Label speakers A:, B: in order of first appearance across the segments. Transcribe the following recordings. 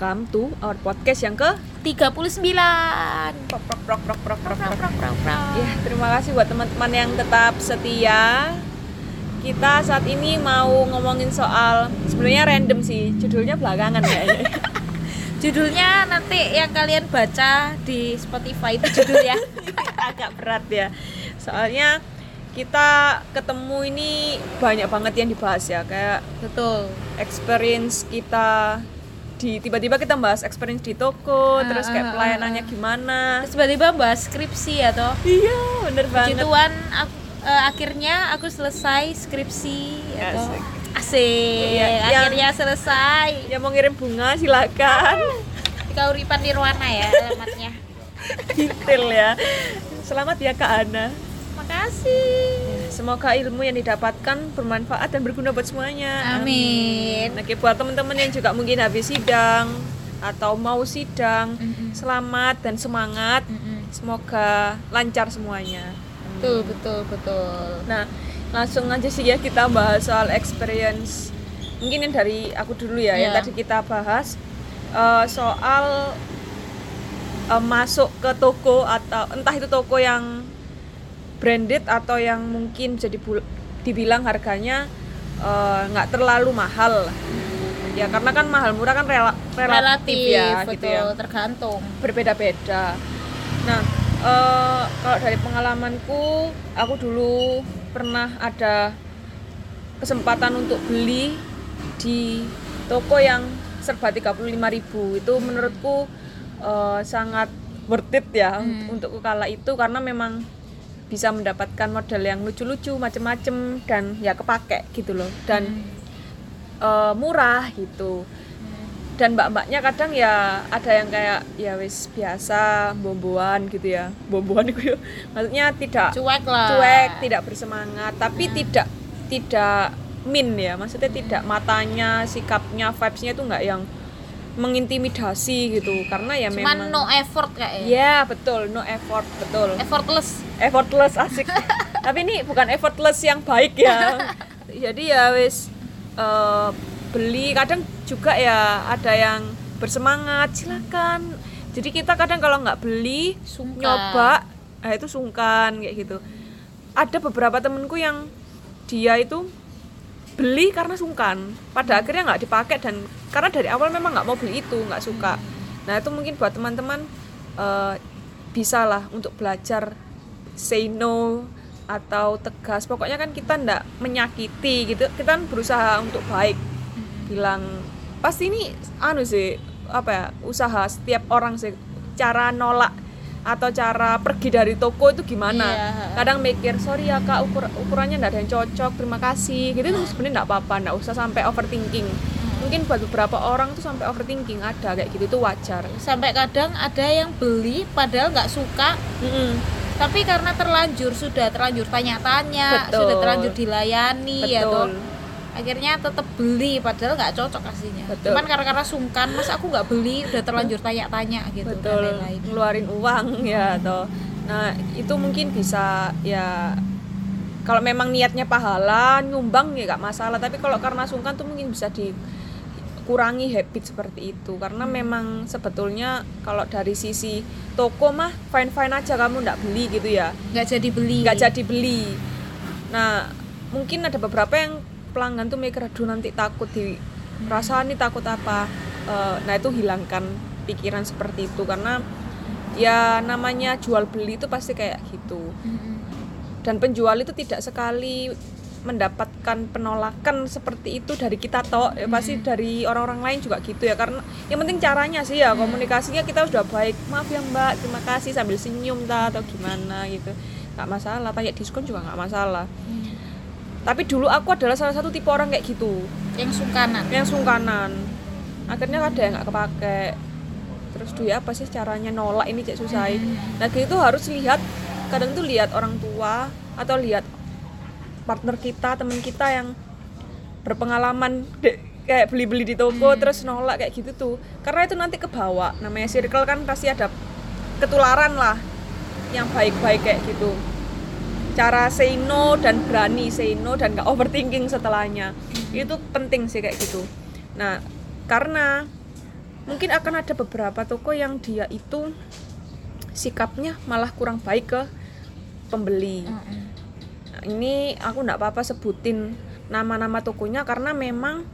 A: welcome to our podcast yang ke
B: 39
A: prok prok prok prok prok prok
B: Prok,
A: prok.
B: prok, prok, prok.
A: Ya, terima kasih buat teman-teman yang tetap setia. Kita saat ini mau ngomongin soal sebenarnya random sih, judulnya belakangan kayaknya.
B: Judulnya nanti yang kalian baca di Spotify itu judul ya
A: Agak berat ya. Soalnya kita ketemu ini banyak banget yang dibahas ya, kayak
B: Betul
A: experience kita di tiba-tiba kita bahas experience di toko,
B: Ah,
A: terus kayak
B: ah,
A: pelayanannya gimana.
B: Terus tiba-tiba bahas skripsi ya toh
A: Iya, bener banget.
B: Tuhan aku, eh, akhirnya aku selesai skripsi ya toh
A: Asik.
B: Asik
A: Iya, yang-
B: Akhirnya selesai
A: Yang mau ngirim bunga silakan.
B: Kauripan Nirwana ya alamatnya
A: Detail ya. Selamat ya Kak Ana.
B: Makasih
A: Semoga ilmu yang didapatkan bermanfaat dan berguna buat semuanya.
B: Amin
A: Oke, buat teman-teman yang juga mungkin habis sidang atau mau sidang,
B: Mm-mm.
A: selamat dan semangat.
B: Mm-mm.
A: Semoga lancar semuanya.
B: Betul betul betul
A: Nah, langsung aja sih ya kita bahas soal experience. Mungkin yang dari aku dulu ya, yang
B: Iya.
A: tadi kita bahas eh, soal eh, masuk ke toko atau entah itu toko yang branded atau yang mungkin jadi dibilang harganya eh, nggak terlalu mahal. Ya karena kan mahal murah kan rela- relatif, ya
B: betul
A: gitu ya
B: tergantung
A: berbeda-beda. Nah, eh, kalau dari pengalamanku, aku dulu pernah ada kesempatan untuk beli di toko yang serba 35.000 itu menurutku eh, sangat worth it ya
B: Hmm.
A: untuk kala itu karena memang bisa mendapatkan model yang lucu-lucu macem-macem dan ya kepake gitu loh. Dan eh, murah gitu. Dan mbak-mbaknya kadang ya ada yang kayak ya wis biasa bomboan gitu ya. Bomboan itu ya. Maksudnya tidak
B: cuek lah.
A: cuek tidak bersemangat tapi tidak tidak min ya. Maksudnya tidak matanya sikapnya vibesnya itu nggak yang mengintimidasi gitu. Karena ya
B: cuman
A: memang
B: no effort kayaknya.
A: Ya betul. No effort betul.
B: Effortless.
A: Effortless asik. Tapi ini bukan effortless yang baik ya. Jadi ya wis eh, beli. Kadang juga ya ada yang bersemangat silakan. Jadi kita kadang kalau nggak beli
B: Sungkan.
A: nyoba eh, itu sungkan kayak gitu. Ada beberapa temenku yang dia itu beli karena sungkan. Pada akhirnya nggak dipakai dan karena dari awal memang nggak mau beli itu nggak suka. Nah itu mungkin buat teman-teman eh, bisa lah untuk belajar say no atau tegas. Pokoknya kan kita ndak menyakiti gitu. Kita kan berusaha untuk baik. Bilang pasti ini anu sih apa ya usaha setiap orang sih cara nolak atau cara pergi dari toko itu gimana?
B: Iya.
A: kadang mikir sorry ya kak ukur ukurannya nggak ada yang cocok terima kasih. Gitu itu sebenarnya nggak apa-apa nggak usah sampai overthinking. Mungkin buat beberapa orang tuh sampai overthinking ada kayak gitu itu wajar.
B: Sampai kadang ada yang beli padahal nggak suka.
A: Mm-mm.
B: tapi karena terlanjur sudah terlanjur tanya-tanya
A: Betul.
B: sudah terlanjur dilayani ya
A: betul.
B: toh akhirnya tetap beli padahal nggak cocok aslinya.
A: Betul.
B: cuman karena karena sungkan mas aku nggak beli udah terlanjur tanya-tanya gitu dan
A: betul.
B: lain-lain.
A: Ngeluarin uang ya atau nah itu mungkin bisa ya kalau memang niatnya pahala nyumbang ya nggak masalah. Tapi kalau karena sungkan tuh mungkin bisa dikurangi habit seperti itu. Karena memang sebetulnya kalau dari sisi toko mah fine fine aja kamu nggak beli gitu ya.
B: Nggak jadi beli.
A: Nggak jadi beli. Nah mungkin ada beberapa yang pelanggan tuh mikir aduh nanti takut di perasaan nih takut apa? Eh, nah itu hilangkan pikiran seperti itu karena ya namanya jual beli itu pasti kayak gitu.
B: Mm-mm.
A: dan penjual itu tidak sekali mendapatkan penolakan seperti itu dari kita toh. Ya pasti dari orang-orang lain juga gitu ya karena yang penting caranya sih ya komunikasinya kita sudah baik. Maaf ya mbak terima kasih sambil senyum ta atau gimana gitu. Nggak masalah tanya diskon juga nggak masalah tapi dulu aku adalah salah satu tipe orang kayak gitu.
B: Yang sungkanan?
A: Yang sungkanan. Akhirnya ada yang nggak kepake. Terus ya apa sih caranya nolak ini cek susah nah gitu harus lihat kadang tuh lihat orang tua atau lihat partner kita teman kita yang berpengalaman de- kayak beli-beli di toko terus nolak kayak gitu tuh. Karena itu nanti kebawa. Namanya circle kan pasti ada ketularan lah yang baik-baik kayak gitu cara say no dan berani say no dan gak overthinking setelahnya. Itu penting sih kayak gitu. Nah karena mungkin akan ada beberapa toko yang dia itu sikapnya malah kurang baik ke pembeli.
B: Mm-mm.
A: Nah, ini aku nggak apa-apa sebutin nama-nama tokonya karena memang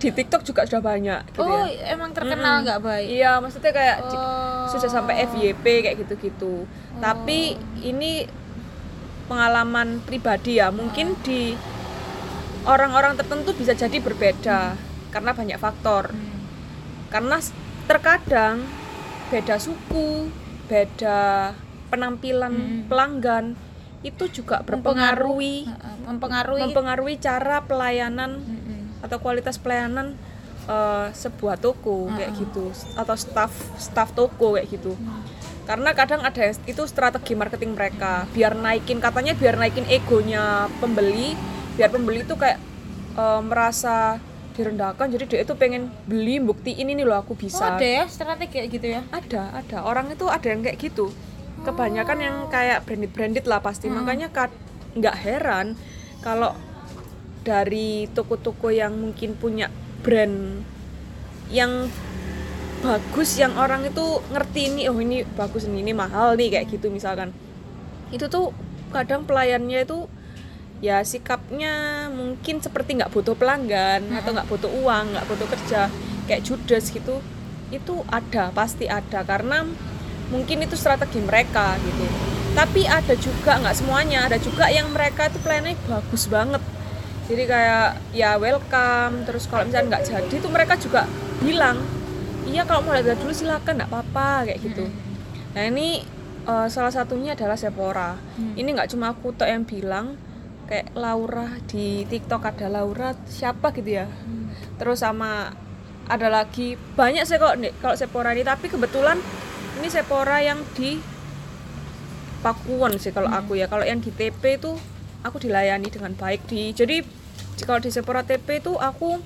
A: di TikTok juga sudah banyak gitu
B: oh
A: ya.
B: emang terkenal nggak baik
A: iya maksudnya kayak
B: Oh.
A: sudah sampai FYP kayak gitu-gitu. Tapi ini pengalaman pribadi ya, mungkin di orang-orang tertentu bisa jadi berbeda karena banyak faktor.
B: Hmm.
A: Karena terkadang beda suku, beda penampilan
B: Hmm.
A: pelanggan itu juga berpengaruhi
B: mempengaruhi
A: mempengaruhi cara pelayanan
B: Mm-mm.
A: atau kualitas pelayanan eh, sebuah toko kayak gitu atau staff staff toko kayak gitu karena kadang ada yang- itu strategi marketing mereka. Biar naikin katanya biar naikin egonya pembeli biar pembeli itu kayak eh, merasa direndahkan. Jadi dia itu pengen beli buktiin ini loh aku
B: oh,
A: bisa
B: ada ya strategi kayak gitu ya?
A: Ada ada. Orang itu ada yang kayak gitu. Kebanyakan yang kayak branded branded lah pasti. Makanya kad- nggak heran kalau dari toko-toko yang mungkin punya brand yang bagus yang orang itu ngerti ini oh ini bagus ini ini mahal nih kayak gitu misalkan. Itu tuh kadang pelayannya itu ya sikapnya mungkin seperti nggak butuh pelanggan atau nggak butuh uang nggak butuh kerja kayak judes gitu itu ada pasti ada. Karena mungkin itu strategi mereka gitu. Tapi ada juga nggak semuanya ada juga yang mereka itu pelayannya bagus banget. Jadi kayak ya welcome terus kalau misalnya nggak jadi tuh mereka juga bilang iya kalau mau lihat dulu silakan nggak apa-apa kayak gitu. Nah ini eh, salah satunya adalah Sephora. Ini nggak cuma aku tok yang bilang kayak Laura di TikTok ada Laura siapa gitu ya. Terus sama ada lagi banyak sih kok nih kalau Sephora ini. Tapi kebetulan ini Sephora yang di Pakuwon sih kalau aku ya. Kalau yang di TP itu aku dilayani dengan baik. Di jadi di- kalau di Sephora TP itu aku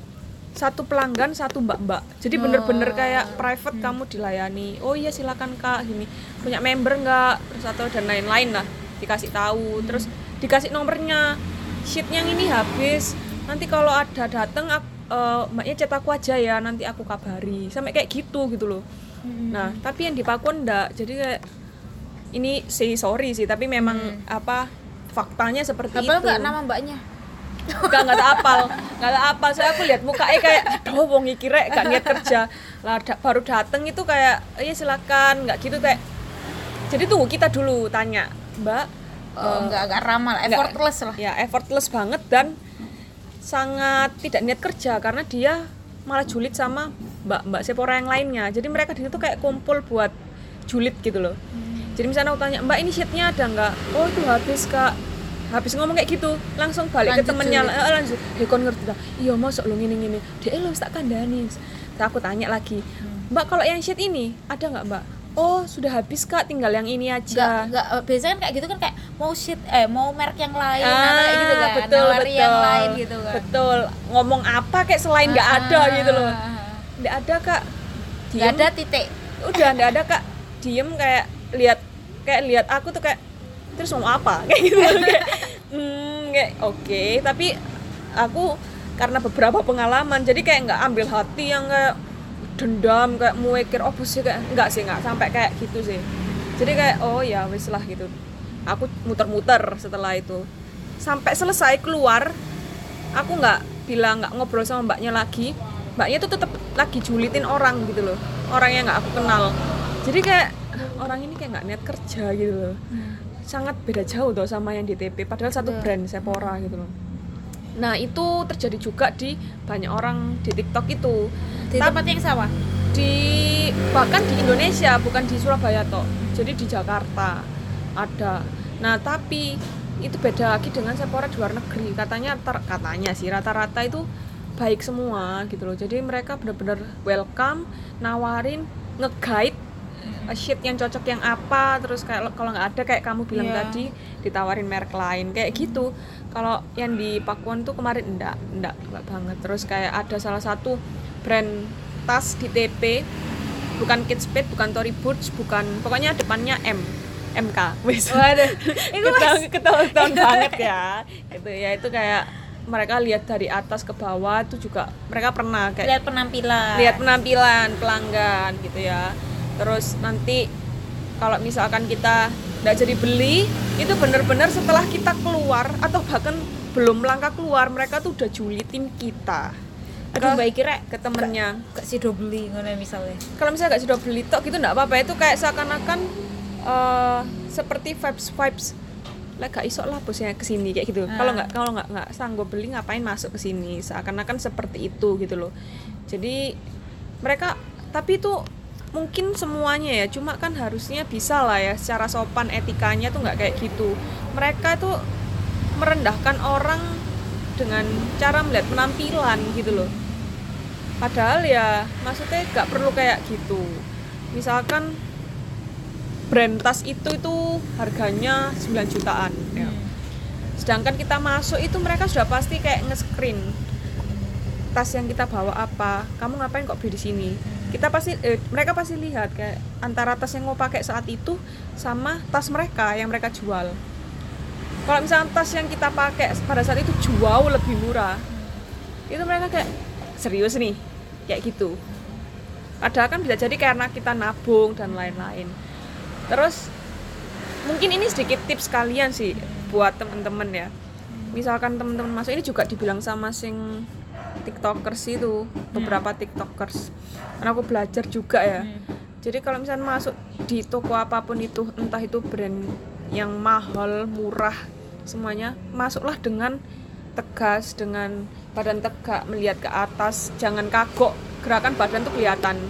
A: satu pelanggan satu mbak-mbak. Jadi bener-bener kayak private kamu dilayani. Oh iya silakan kak gini. Punya member nggak? Terus atau dan lain-lain lah. Dikasih tahu. Terus dikasih nomornya. Sheet yang ini habis. Nanti kalau ada dateng ak- eh, mbaknya chat aku aja ya. Nanti aku kabari. Sampai kayak gitu gitu loh. Nah tapi yang di Pakuan enggak jadi kayak ini say sorry sih. Tapi memang apa faktanya seperti
B: Hafal
A: itu.
B: nggak nama mbaknya
A: Enggak, enggak tak apal. Enggak tak apal. Saya aku lihat mukanya kayak aduh wong iki rek gak niat kerja. Lah da- baru dateng itu kayak iya silakan. Nggak gitu kayak jadi tunggu kita dulu tanya mbak
B: oh, nggak nggak ramah
A: nggak-
B: effortless lah.
A: ya effortless banget dan sangat tidak niat kerja karena dia malah julid sama mbak mbak Sephora yang lainnya. Jadi mereka di situ kayak kumpul buat julid gitu loh. Jadi misalnya aku tanya mbak ini sheetnya ada nggak oh itu habis kak habis ngomong kayak gitu langsung balik ke
B: Lanjut
A: temennya.
B: Julid.
A: eh, lanjut. Dia kon ngerti dah iya masuk lo gini gini dia lo tak kandani Terus aku tanya lagi. Mbak kalau yang sheet ini ada nggak mbak? Oh sudah habis kak. Tinggal yang ini
B: nggak
A: aja
B: nggak biasanya kan kayak gitu kan kayak mau shit eh mau merek yang lain
A: Ah,
B: atau kayak gitu kan.
A: betul,
B: nawari
A: betul.
B: yang lain gitu kan.
A: Betul. Ngomong apa kayak selain nggak ada
B: Ah,
A: gitu loh.
B: ah, ah.
A: nggak ada kak.
B: Nggak ada titik.
A: Udah nggak ada kak. Diem kayak lihat kayak lihat aku tuh kayak terus ngomong apa? Kayak gitu. Kayak hmm kayak oke. Tapi aku karena beberapa pengalaman jadi kayak nggak ambil hati yang kayak dendam kayak muekir oh sih kayak nggak sih nggak sampai kayak gitu sih. Jadi kayak oh ya wis lah gitu. Aku muter-muter setelah itu. Sampai selesai keluar aku nggak bilang nggak ngobrol sama mbaknya lagi. Mbaknya tuh tetap lagi julitin orang gitu loh orang yang nggak aku kenal. Jadi kayak "Ah, orang ini kayak nggak niat kerja gitu loh sangat beda jauh tuh sama yang di TP padahal satu
B: Betul.
A: brand Sephora gitu loh. Nah itu terjadi juga di banyak orang di TikTok itu.
B: Di tempat yang sama?
A: di bahkan di Indonesia bukan di Surabaya toh jadi di Jakarta ada. Nah tapi itu beda lagi dengan Sephora di luar negeri. Katanya ter- katanya sih rata-rata itu baik semua gitu loh. Jadi mereka benar-benar welcome nawarin nge-guide sheet yang cocok yang apa terus kayak kalau nggak ada kayak kamu bilang
B: Iya.
A: tadi ditawarin merek lain kayak gitu. Kalau yang di Pakuan tuh kemarin enggak enggak enggak banget. Terus kayak ada salah satu brand tas di TP bukan Spade bukan Tory Burch bukan pokoknya depannya M MK wes.
B: Waduh. Itu
A: ketahuan ketahuan banget ya. Gitu ya itu kayak mereka lihat dari atas ke bawah itu juga mereka pernah kayak
B: lihat penampilan.
A: Lihat penampilan pelanggan gitu ya terus nanti kalau misalkan kita nggak jadi beli itu bener-bener setelah kita keluar atau bahkan belum langkah keluar mereka tuh udah julitin kita.
B: Aduh baik kira
A: ke temennya.
B: gak sih do beli ngono misalnya.
A: Kalau misalnya nggak sudah beli tok gitu nggak apa-apa. Itu kayak seakan-akan eh, seperti vibes vibes. Lah gak isok lah bosnya ke sini kayak gitu.
B: Ah.
A: kalau nggak kalau nggak nggak sanggup beli ngapain masuk ke sini? Seakan-akan seperti itu gitu loh. Jadi mereka tapi itu mungkin semuanya ya cuma kan harusnya bisa lah ya secara sopan etikanya tuh nggak kayak gitu mereka itu merendahkan orang dengan cara melihat penampilan gitu loh padahal ya maksudnya nggak perlu kayak gitu misalkan brand tas itu itu harganya 9 jutaan ya.
B: Hmm.
A: sedangkan kita masuk itu mereka sudah pasti kayak nge-screen tas yang kita bawa apa kamu ngapain kok beli di sini kita pasti eh, mereka pasti lihat kayak antara tas yang mau pakai saat itu sama tas mereka yang mereka jual. Kalau misalnya tas yang kita pakai pada saat itu jauh lebih murah itu mereka kayak serius nih? Kayak gitu. Padahal kan bisa jadi karena kita nabung dan lain-lain. Terus mungkin ini sedikit tips kalian sih buat temen-temen ya. Misalkan temen-temen masuk ini juga dibilang sama sing tiktokers itu beberapa tiktokers. Karena aku belajar juga ya.
B: Hmm.
A: jadi kalau misalnya masuk di toko apa pun itu entah itu brand yang mahal murah semuanya masuklah dengan tegas dengan badan tegak melihat ke atas jangan kagok. Gerakan badan tuh kelihatan.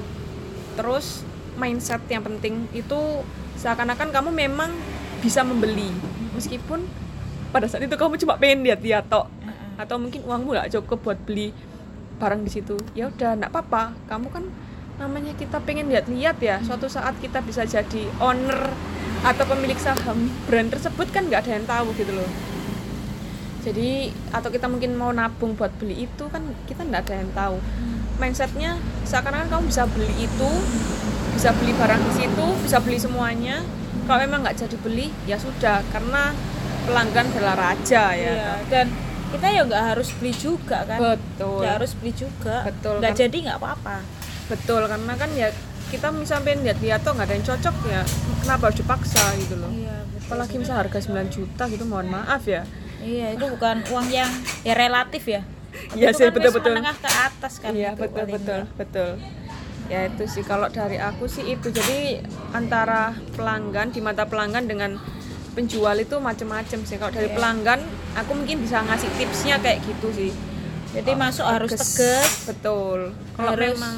A: Terus mindset yang penting itu seakan-akan kamu memang bisa membeli. Meskipun pada saat itu kamu cuma pengen lihat-lihat tok.
B: Heeh.
A: Atau mungkin uangmu nggak cukup buat beli barang di situ. Ya udah nggak apa-apa. Kamu kan namanya kita pengen lihat-lihat ya. Suatu saat kita bisa jadi owner atau pemilik saham brand tersebut kan nggak ada yang tahu gitu loh. Jadi atau kita mungkin mau nabung buat beli itu kan kita nggak ada yang tahu. Mindsetnya seakan-akan kamu bisa beli itu bisa beli barang di situ bisa beli semuanya. Kalau memang nggak jadi beli ya sudah. Karena pelanggan adalah raja ya
B: Iya, dan kita ya nggak harus beli juga kan?
A: Betul.
B: Nggak harus beli juga.
A: Betul,
B: nggak
A: kan?
B: jadi nggak apa-apa.
A: Betul karena kan ya kita misalnya lihat-lihat tuh nggak ada yang cocok ya kenapa harus dipaksa gitu loh.
B: Iya betul.
A: apalagi misal harga 9 juta gitu mohon maaf ya.
B: Iya itu bukan uang yang ya relatif ya.
A: Iya sih,
B: kan wis
A: betul-betul.
B: menengah ke atas kan
A: iya
B: itu
A: betul betul
B: nggak.
A: betul. Ya itu sih kalau dari aku sih itu. Jadi antara pelanggan di mata pelanggan dengan penjual itu macem-macem sih. Kalau dari
B: Iya.
A: pelanggan aku mungkin bisa ngasih tipsnya kayak gitu sih.
B: Jadi masuk harus tegas.
A: betul. Kalau
B: Harus
A: memang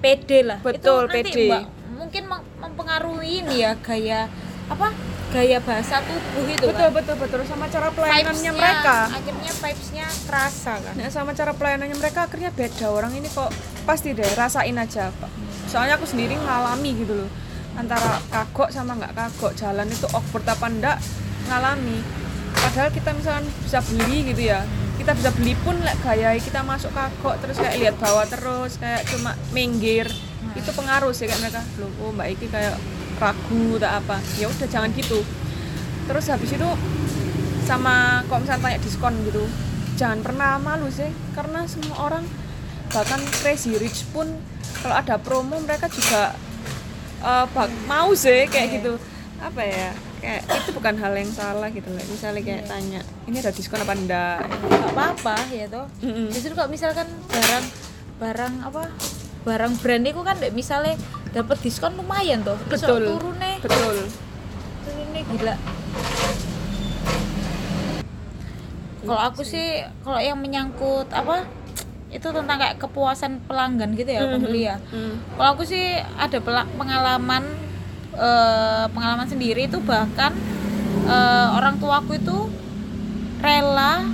B: pede lah.
A: Betul,
B: itu nanti
A: pede.
B: Mbak, mungkin mem- mempengaruhi ini ya gaya apa gaya bahasa tubuh itu
A: betul
B: kan
A: betul betul. Sama cara pelayanannya mereka.
B: akhirnya vibes-nya terasa kan?
A: Nah, sama cara pelayanannya mereka akhirnya beda. Orang ini kok pasti deh rasain aja pak soalnya aku sendiri ngalami gitu loh antara kagok sama nggak kagok jalan itu awkward apa enggak ngalami. Padahal kita misalkan bisa beli gitu ya kita bisa beli pun like, gaya kita masuk kagok terus kayak lihat bawah terus kayak cuma minggir. Itu pengaruh sih kayak mereka loh oh mbak Iki kayak ragu tak apa. Ya udah jangan gitu. Terus habis itu sama kok misalnya tanya diskon gitu jangan pernah malu sih karena semua orang bahkan crazy rich pun kalau ada promo mereka juga bak- mau sih kayak
B: Iya.
A: gitu apa ya kayak itu bukan hal yang salah gitu loh misalnya kayak
B: Iya.
A: tanya ini ada diskon apa enggak
B: nggak apa-apa ya toh
A: Mm-mm.
B: justru kalau misalkan barang barang apa barang brand itu kan misalnya dapat diskon lumayan tuh
A: Betul.
B: turunnya
A: betul
B: turunnya gila kalau aku sih kalau yang menyangkut apa itu tentang kayak kepuasan pelanggan gitu ya
A: Mhm.
B: pembeli ya
A: Mm.
B: kalau aku sih ada pengalaman eh, pengalaman sendiri itu bahkan eh, orang tuaku itu rela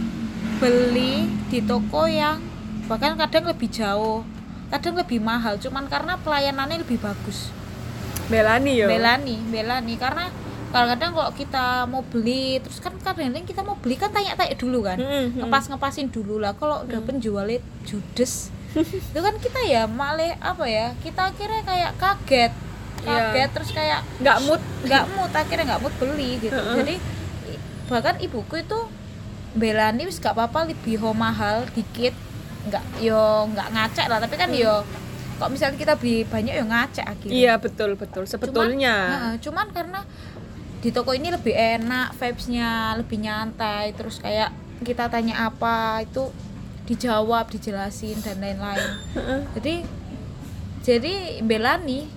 B: beli di toko yang bahkan kadang lebih jauh kadang lebih mahal cuman karena pelayanannya lebih bagus
A: belani yo
B: belani belani karena kadang-kadang kalau kita mau beli terus kan kadang-kadang kita mau beli kan tanya-tanya dulu kan.
A: Mm-mm.
B: ngepas ngepasin dulu lah. Kalau udah penjualnya judes itu kan kita ya malah apa ya kita akhirnya kayak kaget.
A: Iya.
B: kaget terus kayak
A: nggak mood.
B: nggak mood akhirnya nggak mood beli gitu.
A: Heeh.
B: jadi i- bahkan ibuku itu belani wis gak apa-apa lebih mahal dikit. Nggak yo nggak ngacak lah. Tapi kan yo kok misalnya kita beli banyak yo ngacak akhirnya.
A: Iya betul betul. Sebetulnya.
B: Heeh, cuman karena di toko ini lebih enak vibesnya lebih nyantai terus kayak kita tanya apa itu dijawab dijelasin dan lain-lain. Jadi jadi belani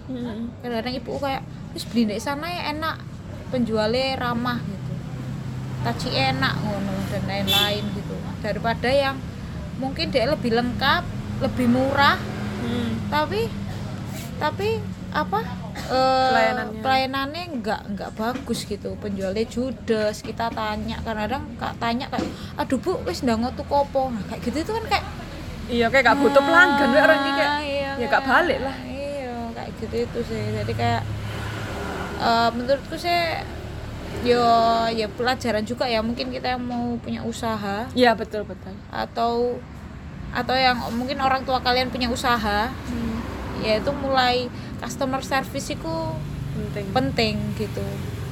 B: kadang-kadang ibu kayak terus beli di sana ya enak penjualnya ramah gitu. Taci enak ngono dan lain-lain gitu. Daripada yang mungkin dia lebih lengkap lebih murah
A: Mm.
B: tapi tapi apa eh,
A: Pelayanannya.
B: pelayanannya nggak nggak bagus gitu. Penjualnya judes kita tanya. Kadang-kadang kak tanya kayak aduh bu wis ndango tuh kopo nah, kayak gitu itu kan kayak
A: iya kayak gak butuh pelanggan. We orang ini kayak
B: Ah, iya,
A: ya gak balik lah.
B: Iya kayak gitu itu sih. Jadi kayak eh, menurutku sih yo ya pelajaran juga ya. Mungkin kita yang mau punya usaha.
A: Iya betul betul.
B: Atau atau yang mungkin orang tua kalian punya usaha ya itu mulai customer service itu
A: penting.
B: penting gitu.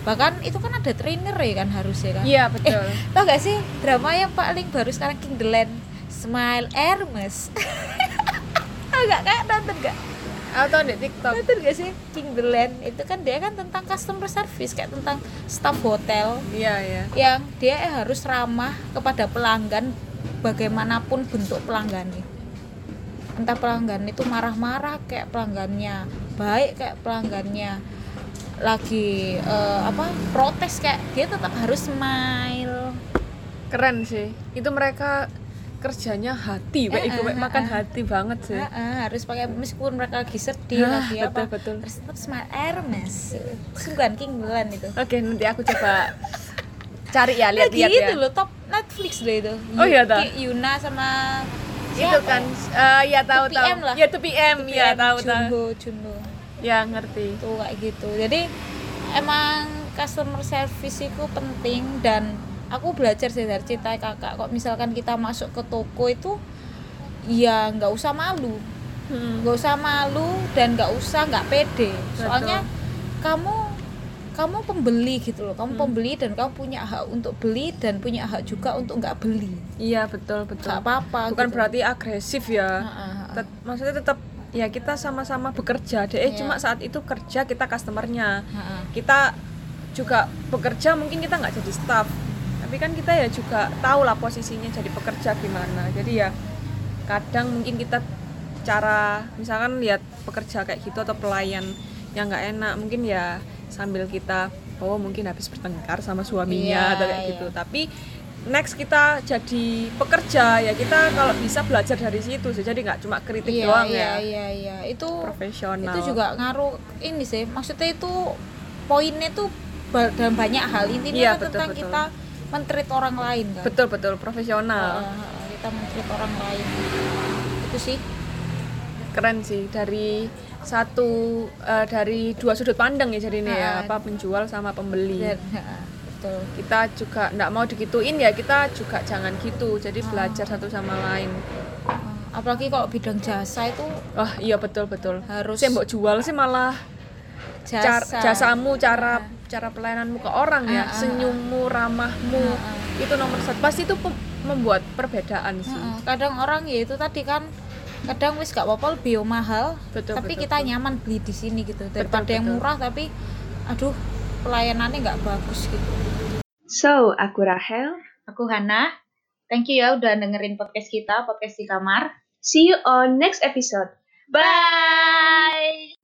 B: Bahkan itu kan ada trainer ya kan harusnya kan?
A: Iya betul.
B: tau gak sih drama yang paling baru sekarang King the Land? Smile Hermes. Agak kayak nonton gak?
A: Atau di TikTok.
B: Nonton gak sih King the Land? Itu kan dia kan tentang customer service kayak tentang staff hotel.
A: Iya iya.
B: Yang dia harus ramah kepada pelanggan bagaimanapun bentuk pelanggannya entah pelanggan itu marah-marah kayak pelanggannya baik kayak pelanggannya lagi eh, apa protes kayak dia tetap harus smile.
A: Keren sih. Itu mereka kerjanya hati
B: Eh,
A: iku wek
B: eh,
A: makan
B: eh.
A: hati banget sih.
B: Heeh, harus pakai meskipun mereka lagi sedih
A: Ah,
B: lagi
A: betul,
B: apa
A: betul.
B: harus tetap smile. Hermes. Sungguhan King Land itu.
A: Oke nanti aku coba cari ya
B: lagi
A: lihat-lihat
B: itu
A: ya.
B: loh top Netflix loh itu.
A: Oh, iya?
B: Yuki, Yuna sama
A: itu
B: siapa
A: kan.
B: Ya?
A: eh, ya tahu
B: 2PM
A: tahu
B: lah.
A: ya 2 PM ya tahu tahu
B: Junho Junho
A: ya ngerti.
B: Tuh kayak gitu. Jadi emang customer service itu penting dan aku belajar sih dari cerita kakak. Kok misalkan kita masuk ke toko itu ya nggak usah malu.
A: Hmm.
B: nggak usah malu dan nggak usah nggak pede. Soalnya kamu kamu pembeli gitu loh. Kamu pembeli dan kamu punya hak untuk beli dan punya hak juga untuk nggak beli.
A: Iya betul betul.
B: Nggak apa-apa
A: bukan
B: gitu.
A: berarti agresif ya.
B: Heeh, heeh.
A: Tet- maksudnya tetap ya kita sama-sama bekerja deh. Eh
B: Iya.
A: cuma saat itu kerja kita customernya.
B: Heeh.
A: kita juga bekerja mungkin kita nggak jadi staff. Tapi kan kita ya juga tahu lah posisinya jadi pekerja gimana. Jadi ya kadang mungkin kita cara misalkan lihat pekerja kayak gitu atau pelayan yang nggak enak mungkin ya sambil kita oh mungkin habis bertengkar sama suaminya
B: Iya,
A: atau kayak
B: iya.
A: gitu. Tapi next kita jadi pekerja ya kita kalau bisa belajar dari situ sih. Jadi nggak cuma kritik
B: iya
A: doang
B: iya
A: ya.
B: iya iya. Itu
A: profesional.
B: itu juga ngaruh ini sih. Maksudnya itu poinnya tuh dalam banyak hal. Intinya
A: Iya,
B: kan
A: betul,
B: tentang
A: betul.
B: kita mentreat orang lain kan?
A: Betul betul. Profesional.
B: Heeh, kita mentreat orang lain. Itu sih.
A: Keren sih. Dari satu eh, dari dua sudut pandang ya jadi ini ya
B: Ah.
A: apa penjual sama pembeli.
B: Betul.
A: Kita juga nggak mau digituin ya kita juga jangan gitu jadi
B: Ah.
A: belajar satu sama lain.
B: Heeh, apalagi kalau bidang jasa itu
A: wah iya betul betul.
B: Harus
A: sih mbok jual sih malah
B: jasa.
A: Car- jasamu cara cara pelayananmu ke orang ya
B: Ah, ah,
A: senyummu ramahmu
B: Ah,
A: itu nomor satu. Pasti itu membuat perbedaan sih.
B: Heeh, kadang orang ya itu tadi kan kadang wis gak apa-apa lebih mahal.
A: Betul,
B: tapi
A: betul,
B: kita
A: betul.
B: nyaman beli di sini gitu. Daripada yang
A: betul.
B: murah tapi aduh pelayanannya nggak bagus gitu.
A: So aku Rahel.
B: Aku Hana. Thank you ya udah dengerin podcast kita podcast di kamar.
A: See you on next episode.
B: Bye